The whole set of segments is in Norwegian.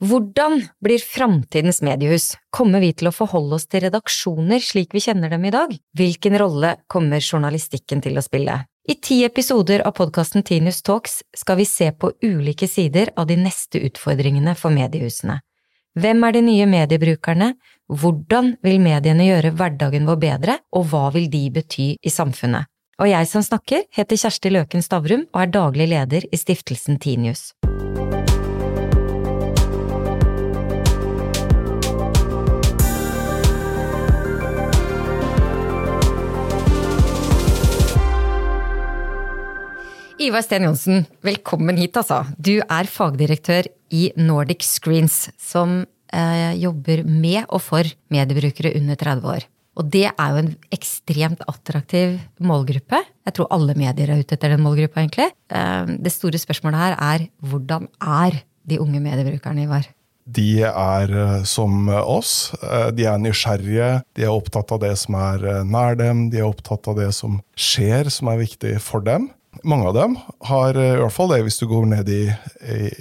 Hvordan blir framtidens mediehus? Kommer vi til å forholde oss til redaksjoner slik vi kjenner dem i dag? Hvilken rolle kommer journalistikken til å spille? I ti episoder av podkasten Tinius Talks skal vi se på ulike sider av de neste utfordringene for mediehusene. Hvem er de nye mediebrukerne, hvordan vil mediene gjøre hverdagen vår bedre, og hva vil de bety i samfunnet? Og jeg som snakker, heter Kjersti Løken Stavrum og er daglig leder i stiftelsen Tinius. Ivar Sten Johnsen, velkommen hit, altså. Du er fagdirektør i Nordic Screens, som eh, jobber med og for mediebrukere under 30 år. Og det er jo en ekstremt attraktiv målgruppe. Jeg tror alle medier er ute etter den målgruppa, egentlig. Eh, det store spørsmålet her er hvordan er de unge mediebrukerne, Ivar? De er eh, som oss. Eh, de er nysgjerrige, de er opptatt av det som er eh, nær dem, de er opptatt av det som skjer, som er viktig for dem. Mange av dem har i hvert fall det, hvis du går ned i,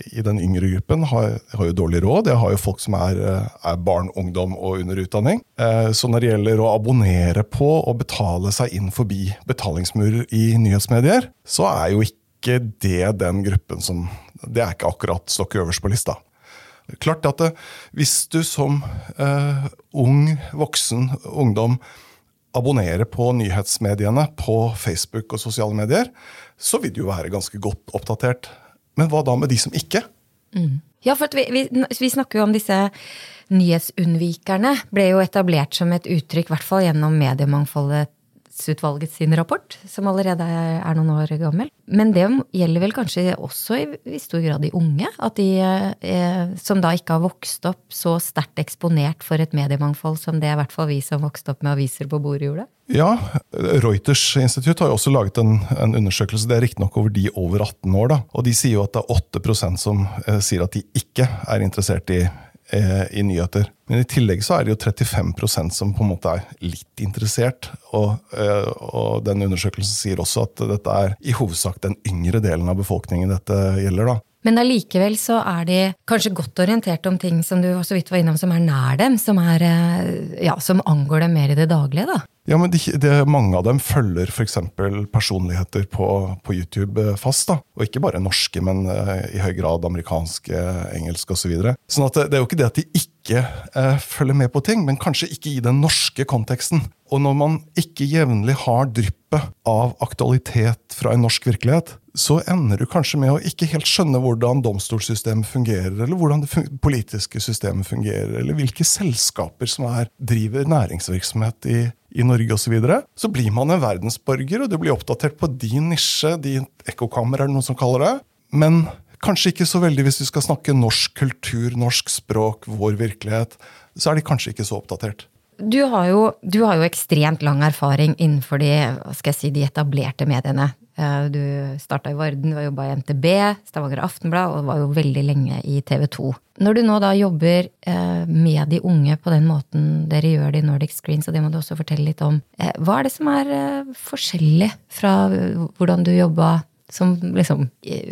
i, den yngre gruppen, har, har, jo dårlig råd. Jeg har jo folk som er, er, barn, ungdom og under utdanning. Eh, så når det gjelder å abonnere på og betale seg inn forbi betalingsmurer i nyhetsmedier, så er jo ikke det den gruppen som Det er ikke akkurat stokk øverst på lista. Klart at det, hvis du som eh, ung, voksen, ungdom abonnerer på nyhetsmediene på Facebook og sosiale medier, så vil du jo være ganske godt oppdatert. Men hva da med de som ikke? Mm. Ja, for vi, vi, vi, snakker jo om disse nyhetsunnvikerne. Ble jo etablert som et uttrykk, i hvert fall gjennom mediemangfoldet Mediemangfoldsutvalget sin rapport, som allerede er noen år gammel. Men det gjelder vel kanskje også i, i stor grad de unge? At de eh, som da ikke har vokst opp så sterkt eksponert for et mediemangfold som det i hvert fall vi som vokste opp med aviser på bordet, gjorde? Ja, Reuters institutt har jo også laget en, en undersøkelse. Det er riktignok over de over 18 år. da, og De sier jo at det er 8% som eh, sier at de ikke er interessert i Eh, i nyheter. Men i tillegg så er det jo 35% som på en måte er litt interessert. Og, eh, og, den undersøkelsen sier også at dette er i hovedsak den yngre delen av befolkningen dette gjelder. da. Men allikevel så er de kanskje godt orientert om ting som du så vidt var innom, som er nær dem, som, er, eh, ja, som angår dem mer i det daglige, da? Ja, men de, de, Mange av dem følger f.eks. personligheter på, på, YouTube eh, fast. da. Og ikke bare norske, men uh, i høy grad amerikanske, engelske osv. Så videre. sånn at det, er jo ikke det at de ikke uh, følger med på ting, men kanskje ikke i den norske konteksten. Og når man ikke jevnlig har dryppet av aktualitet fra en norsk virkelighet, så ender du kanskje med å ikke helt skjønne hvordan domstolssystemet fungerer, eller hvordan det politiske systemet fungerer, eller hvilke selskaper som er, driver næringsvirksomhet i, i Norge osv. Så, videre. så blir man en verdensborger, og du blir oppdatert på din nisje, din ekkokammer, er det noen som kaller det. Men kanskje ikke så veldig hvis vi skal snakke norsk kultur, norsk språk, vår virkelighet. Så er de kanskje ikke så oppdatert. Du har, jo, du har jo ekstremt lang erfaring innenfor de, si, de etablerte mediene. Eh, du starta i Varden, du har jobba i NTB, Stavanger Aftenblad og var jo veldig lenge i TV 2. Når du nå da jobber eh, med de unge på den måten dere gjør det i Nordic Screens, og det må du også fortelle litt om, eh, hva er det som er forskjellig fra hvordan du jobba som liksom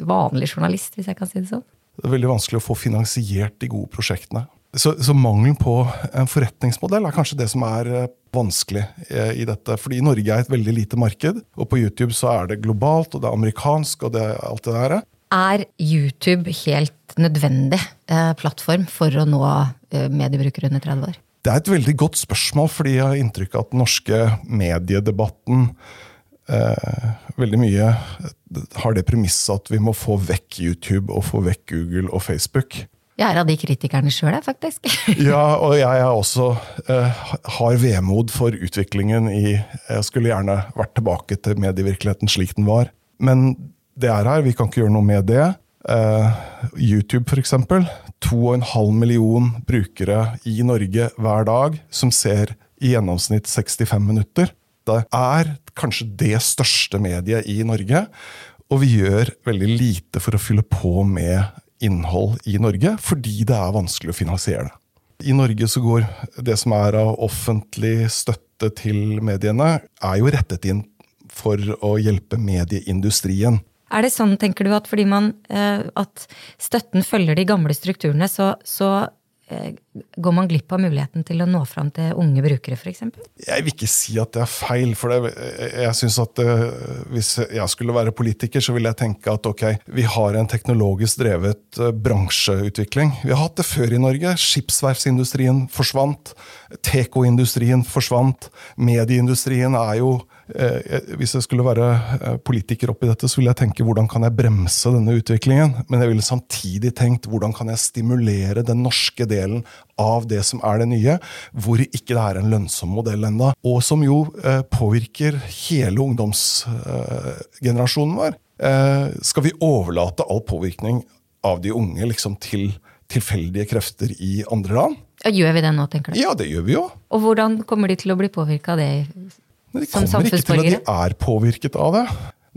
vanlig journalist, hvis jeg kan si det sånn? Det er veldig vanskelig å få finansiert de gode prosjektene. Så, så, mangelen på en forretningsmodell er kanskje det som er eh, vanskelig eh, i dette. Fordi Norge er et veldig lite marked, og på YouTube så er det globalt, og det er amerikansk, og det alt det der. Er YouTube helt nødvendig eh, plattform for å nå eh, mediebrukere under 30 år? Det er et veldig godt spørsmål, fordi jeg har inntrykk av at den norske mediedebatten eh, veldig mye har det premisset at vi må få vekk YouTube og få vekk Google og Facebook. Jeg er av de kritikerne sjøl, faktisk. ja, og jeg er også eh, har vemod for utviklingen i Jeg skulle gjerne vært tilbake til medievirkeligheten slik den var. Men det er her, vi kan ikke gjøre noe med det. Eh, YouTube, f.eks. 2,5 million brukere i Norge hver dag som ser i gjennomsnitt 65 minutter. Det er kanskje det største mediet i Norge, og vi gjør veldig lite for å fylle på med innhold i Norge, fordi det er vanskelig å finansiere det. I Norge så går det som er av offentlig støtte til mediene, er jo rettet inn for å hjelpe medieindustrien. Er det sånn, tenker du, at fordi man at støtten følger de gamle strukturene, så, så går man glipp av muligheten til å nå fram til unge brukere, f.eks.? Jeg vil ikke si at det er feil. for det, jeg synes at det, Hvis jeg skulle være politiker, så ville jeg tenke at ok, vi har en teknologisk drevet bransjeutvikling. Vi har hatt det før i Norge. Skipsverftsindustrien forsvant. Tekoindustrien forsvant. Medieindustrien er jo Eh, hvis jeg skulle være eh, politiker oppi dette, så ville jeg tenke hvordan kan jeg bremse denne utviklingen? Men jeg ville samtidig tenkt hvordan kan jeg stimulere den norske delen av det som er det nye, hvor ikke det er en lønnsom modell enda, og som jo eh, påvirker hele ungdomsgenerasjonen vår. Skal vi overlate all påvirkning av de unge liksom til tilfeldige krefter i andre land? Gjør vi det nå, tenker du? Ja, det gjør vi jo. Og hvordan kommer de til å bli påvirka av det? Men de kommer ikke til at de er påvirket av det.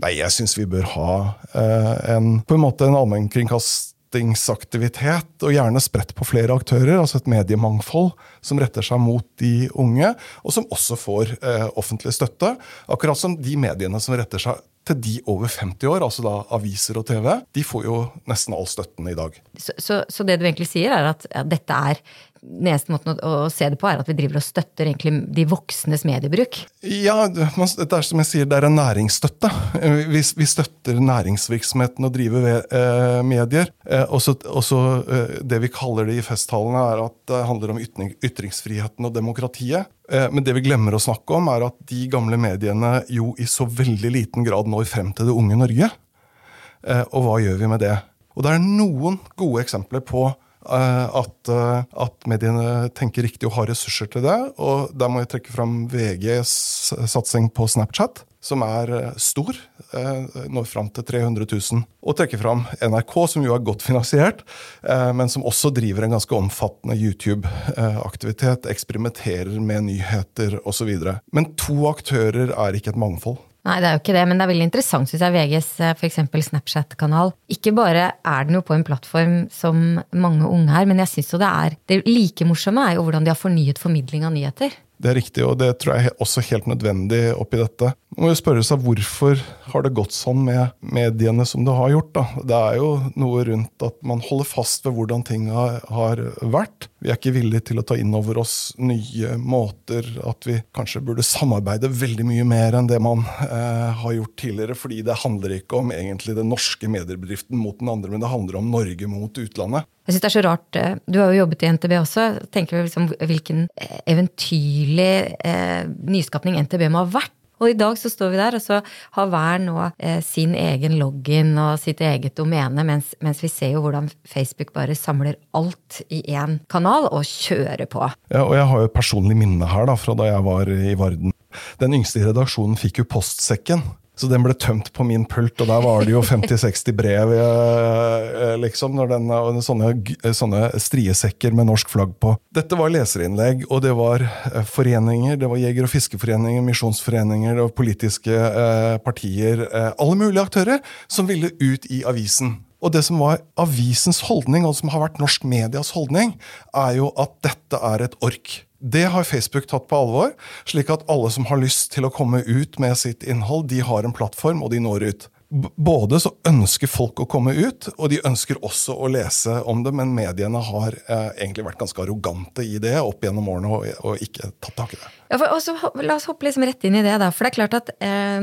Nei, jeg syns vi bør ha eh, en, på en måte en allmennkringkastingsaktivitet, og gjerne spredt på flere aktører, altså et mediemangfold som retter seg mot de unge, og som også får eh, offentlig støtte. Akkurat som de mediene som retter seg til de over 50 år, altså da aviser og TV, de får jo nesten all støtten i dag. Så, så, så det du egentlig sier, er at ja, dette er eneste måten å, å, se det på, er at vi driver og støtter egentlig de voksnes mediebruk? Ja, det er som jeg sier, det er en næringsstøtte. Vi, vi støtter næringsvirksomheten og driver eh, medier. Eh, også, også eh, det vi kaller det i festtalene, er at det handler om ytring, ytringsfriheten og demokratiet. Eh, men det vi glemmer å snakke om, er at de gamle mediene jo i så veldig liten grad når frem til det unge Norge. Eh, og hva gjør vi med det? Og det er noen gode eksempler på at, eh, at, mediene tenker riktig og har ressurser til det. Og der må jeg trekke fram VGs satsing på Snapchat, som er eh, stor. Når fram til 300 000. Og trekke fram NRK, som jo er godt finansiert, men som også driver en ganske omfattende YouTube-aktivitet. Eksperimenterer med nyheter osv. Men to aktører er ikke et mangfold. Nei, det er jo ikke det, men det er veldig interessant, syns jeg, VGs eh, f.eks. Snapchat-kanal. Ikke bare er den jo på en plattform som mange unge er, men jeg syns jo det er Det like morsomme er jo hvordan de har fornyet formidling av nyheter. Det er riktig, og det tror jeg er også helt nødvendig oppi dette. Man må jo spørre seg hvorfor har det gått sånn med mediene som det har gjort. da. Det er jo noe rundt at man holder fast ved hvordan ting har, vært. Vi er ikke villige til å ta inn over oss nye måter, at vi kanskje burde samarbeide veldig mye mer enn det man eh, har gjort tidligere. fordi det handler ikke om egentlig den norske mediebedriften mot den andre, men det handler om Norge mot utlandet. Jeg synes det er så rart, eh, Du har jo jobbet i NTB også. tenker liksom Hvilken eh, eventyrlig eh, nyskapning NTB må ha vært. Og i dag så står vi der, og så har hver nå eh, sin egen login og sitt eget domene, mens, mens, vi ser jo hvordan Facebook bare samler alt i én kanal og kjører på. Ja, og jeg har jo et personlig minne her da, fra da jeg var i Varden. Den yngste i redaksjonen fikk jo postsekken. Så den ble tømt på min pult, og der var det jo 50-60 brev. Eh, liksom, når den, sånne, sånne striesekker med norsk flagg på. Dette var leserinnlegg, og det var eh, foreninger. Det var jeger- og fiskeforeninger, misjonsforeninger, det var politiske eh, partier. Eh, alle mulige aktører som ville ut i avisen. Og det som var avisens holdning, og som har vært norsk medias holdning, er jo at dette er et ork. Det har Facebook tatt på alvor, slik at alle som har lyst til å komme ut med sitt innhold, de har en plattform, og de når ut. Både så ønsker folk å komme ut, og de ønsker også å lese om det, men mediene har eh, egentlig vært ganske arrogante i det opp gjennom årene og, og ikke tatt tak i det. Ja, for, også, la oss hoppe liksom rett inn i det. da, for det er klart at eh,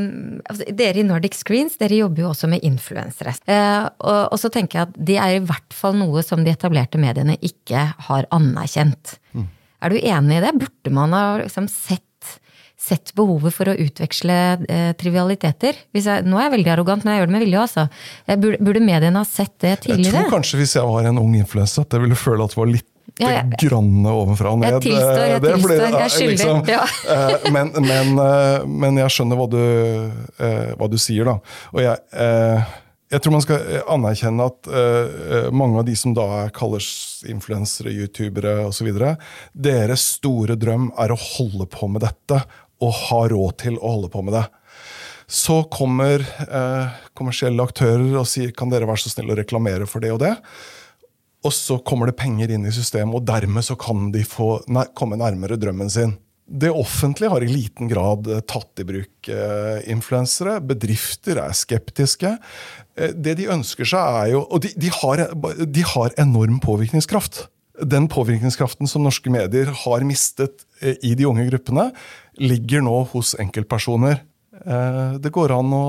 altså, Dere i Nordic Screens dere jobber jo også med influensere. Eh, og, og, så tenker jeg at det er i hvert fall noe som de etablerte mediene ikke har anerkjent. Mm. Er du enig i det? Burde man ha liksom sett, sett, behovet for å utveksle eh, trivialiteter? Jeg, nå er jeg veldig arrogant, men jeg gjør det med vilje, altså. Burde, burde mediene ha sett det tidligere? Jeg tror kanskje hvis jeg var en ung influenser, at jeg ville føle at det var litt ja, ja. granne ovenfra og ned. Jeg tilstår, jeg det, tilstår. jeg er skyldig. Liksom, ja. Eh, men, men, eh, men, jeg skjønner hva du, eh, hva du sier, da. Og jeg jeg tror man skal eh, anerkjenne at uh, mange av de som da kalles influensere, youtubere osv., deres store drøm er å holde på med dette og ha råd til å holde på med det. Så kommer eh, kommersielle aktører og sier kan dere være så snill å reklamere for det og det. Og så kommer det penger inn i systemet, og dermed så kan de få, komme nærmere drømmen sin. Det offentlige har i liten grad eh, tatt i bruk eh, influensere. Bedrifter er skeptiske. Eh, det de ønsker seg, er jo Og de, de, har, de, har, enorm påvirkningskraft. Den påvirkningskraften som norske medier har mistet eh, i de unge gruppene, ligger nå hos enkeltpersoner. Eh, det går an å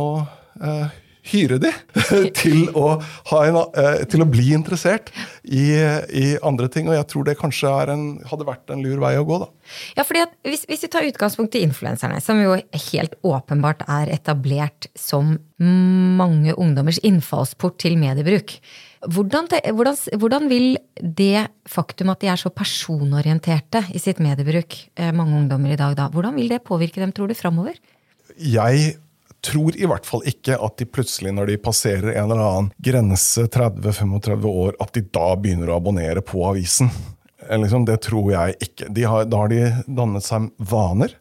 eh, hyre de til å, en, til å bli interessert i, i, andre ting. Og jeg tror det kanskje en, hadde vært en lur vei å gå. da. Ja, fordi hvis, hvis, vi tar utgangspunkt i influenserne, som jo helt åpenbart er etablert som mange ungdommers innfallsport til mediebruk. Hvordan, hvordan, hvordan, vil det faktum at de er så personorienterte i sitt mediebruk, eh, mange ungdommer i dag, da, hvordan vil det påvirke dem, tror du, framover? Jeg tror i hvert fall ikke at de plutselig, når de passerer en eller annen grense 30-35 år, at de da begynner å abonnere på avisen. Liksom, det tror jeg ikke. Har, da har de dannet seg vaner.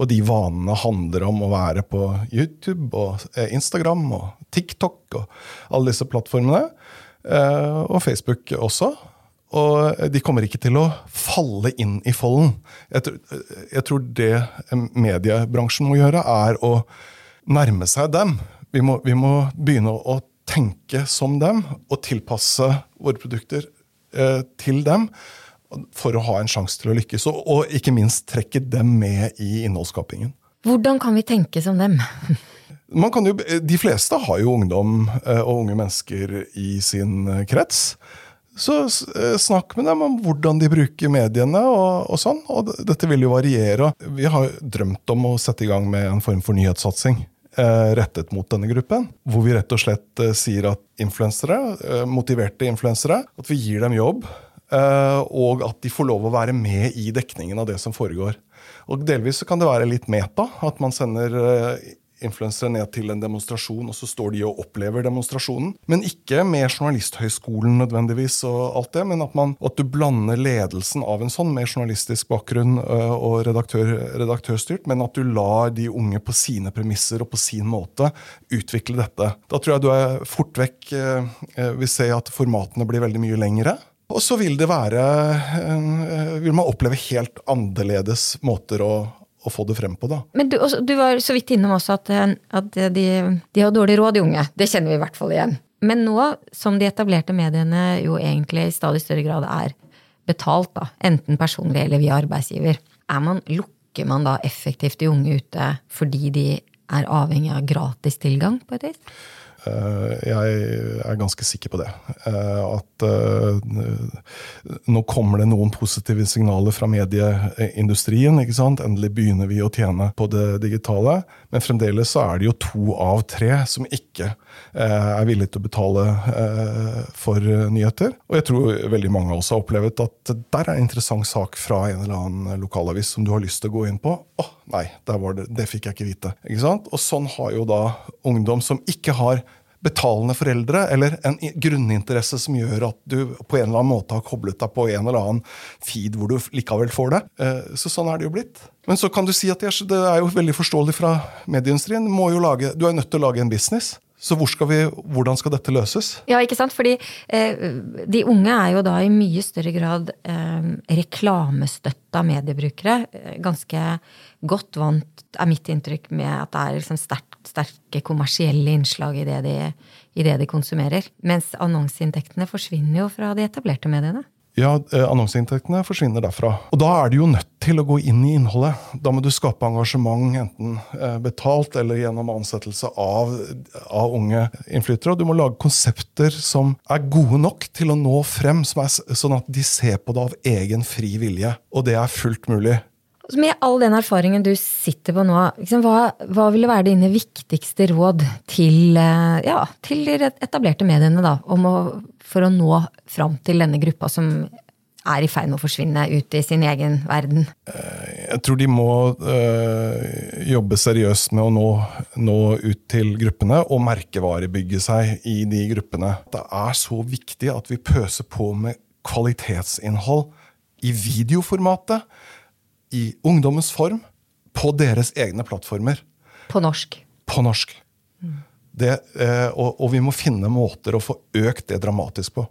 Og de vanene handler om å være på YouTube og eh, Instagram og TikTok og alle disse plattformene. Eh, og Facebook også. Og de kommer ikke til å falle inn i folden. Jeg, jeg tror det mediebransjen må gjøre, er å nærme seg dem. Vi må, vi må begynne å, tenke som dem og tilpasse våre produkter eh, til dem for å ha en sjanse til å lykkes. Og, og, ikke minst trekke dem med i innholdsskapingen. Hvordan kan vi tenke som dem? Jo, de fleste har jo ungdom eh, og unge mennesker i sin eh, krets. Så eh, snakk med dem om hvordan de bruker mediene og, og, sånn. Og dette vil jo variere. Vi har drømt om å sette i gang med en form for nyhetssatsing rettet mot denne gruppen. Hvor vi rett og slett sier at influensere, motiverte influensere, at vi gir dem jobb. Og at de får lov å være med i dekningen av det som foregår. Og Delvis så kan det være litt meta. At man sender influensere ned til en demonstrasjon, og så står de og opplever demonstrasjonen. Men ikke med Journalisthøgskolen nødvendigvis, og alt det, men at, man, at du blander ledelsen av en sånn med journalistisk bakgrunn øh, og redaktør, redaktørstyrt, men at du lar de unge på sine premisser og på sin måte utvikle dette. Da tror jeg du er fort vekk øh, øh, vil se at formatene blir veldig mye lengre. Og så vil det være Vil man oppleve helt annerledes måter å, å få det frem på. da. Men du, du var så vidt innom også at, eh, at de, de, har dårlig råd, de unge. Det kjenner vi i hvert fall igjen. Men nå som de etablerte mediene jo egentlig i stadig større grad er betalt, da, enten personlig eller via arbeidsgiver, man, lukker man da effektivt de unge ute fordi de er avhengig av gratis tilgang på et vis? Eh, jeg er ganske sikker på det. Eh, at eh, nå kommer det noen positive signaler fra medieindustrien. ikke sant? Endelig begynner vi å tjene på det digitale. Men fremdeles så er det jo to av tre som ikke er villige til å betale for nyheter. Og jeg tror veldig mange av oss har opplevd at der er en interessant sak fra en eller annen lokalavis som du har lyst til å gå inn på. Å, nei, det, det fikk jeg ikke vite. Ikke sant? Og sånn har jo da ungdom som ikke har betalende foreldre, eller en grunninteresse som gjør at du på en eller annen måte har koblet deg på en eller annen feed hvor du likevel får det. Eh, så sånn er det jo blitt. Men så kan du si at det er jo veldig forståelig fra medieindustrien. Du, er nødt til å lage en business. Så hvor skal vi, hvordan skal dette løses? Ja, ikke sant? Fordi eh, de unge er jo da i mye større grad eh, reklamestøtta mediebrukere. Eh, ganske godt vant, er mitt inntrykk, med at det er liksom sterk, sterke kommersielle innslag i det, de, i det de konsumerer. Mens annonseinntektene forsvinner jo fra de etablerte mediene ja, eh, annonseinntektene forsvinner derfra. Og da er du jo nødt til å gå inn i innholdet. Da må du skape engasjement, enten eh, betalt eller gjennom ansettelse av, av unge innflyttere. Og du må lage konsepter som er gode nok til å nå frem, er, sånn at de ser på det av egen fri vilje. Og det er fullt mulig. Med all den erfaringen du sitter på nå, liksom, hva, hva ville være dine viktigste råd til, eh, ja, til etablerte mediene da, å, for å nå fram til denne gruppa som er i ferd med å forsvinne ut i sin egen verden? Eh, jeg tror de må øh, jobbe seriøst med å nå, nå, ut til gruppene og merkevarebygge seg i de gruppene. Det er så viktig at vi pøser på med kvalitetsinnhold i videoformatet i ungdommens form på deres egne plattformer. På norsk. På norsk. Mm. Det, eh, og, og, vi må finne måter å få økt det dramatisk på.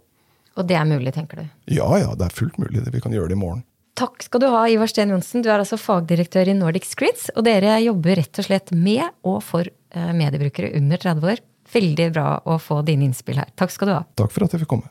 Og det er mulig, tenker du? Ja, ja, det er fullt mulig. Vi kan gjøre det i morgen. Takk skal du ha, Ivar Steen Johnsen. Du er altså fagdirektør i Nordic Screens. Og dere jobber rett og slett med og for eh, mediebrukere under 30 år. Veldig bra å få dine innspill her. Takk skal du ha. Takk for at jeg fikk komme.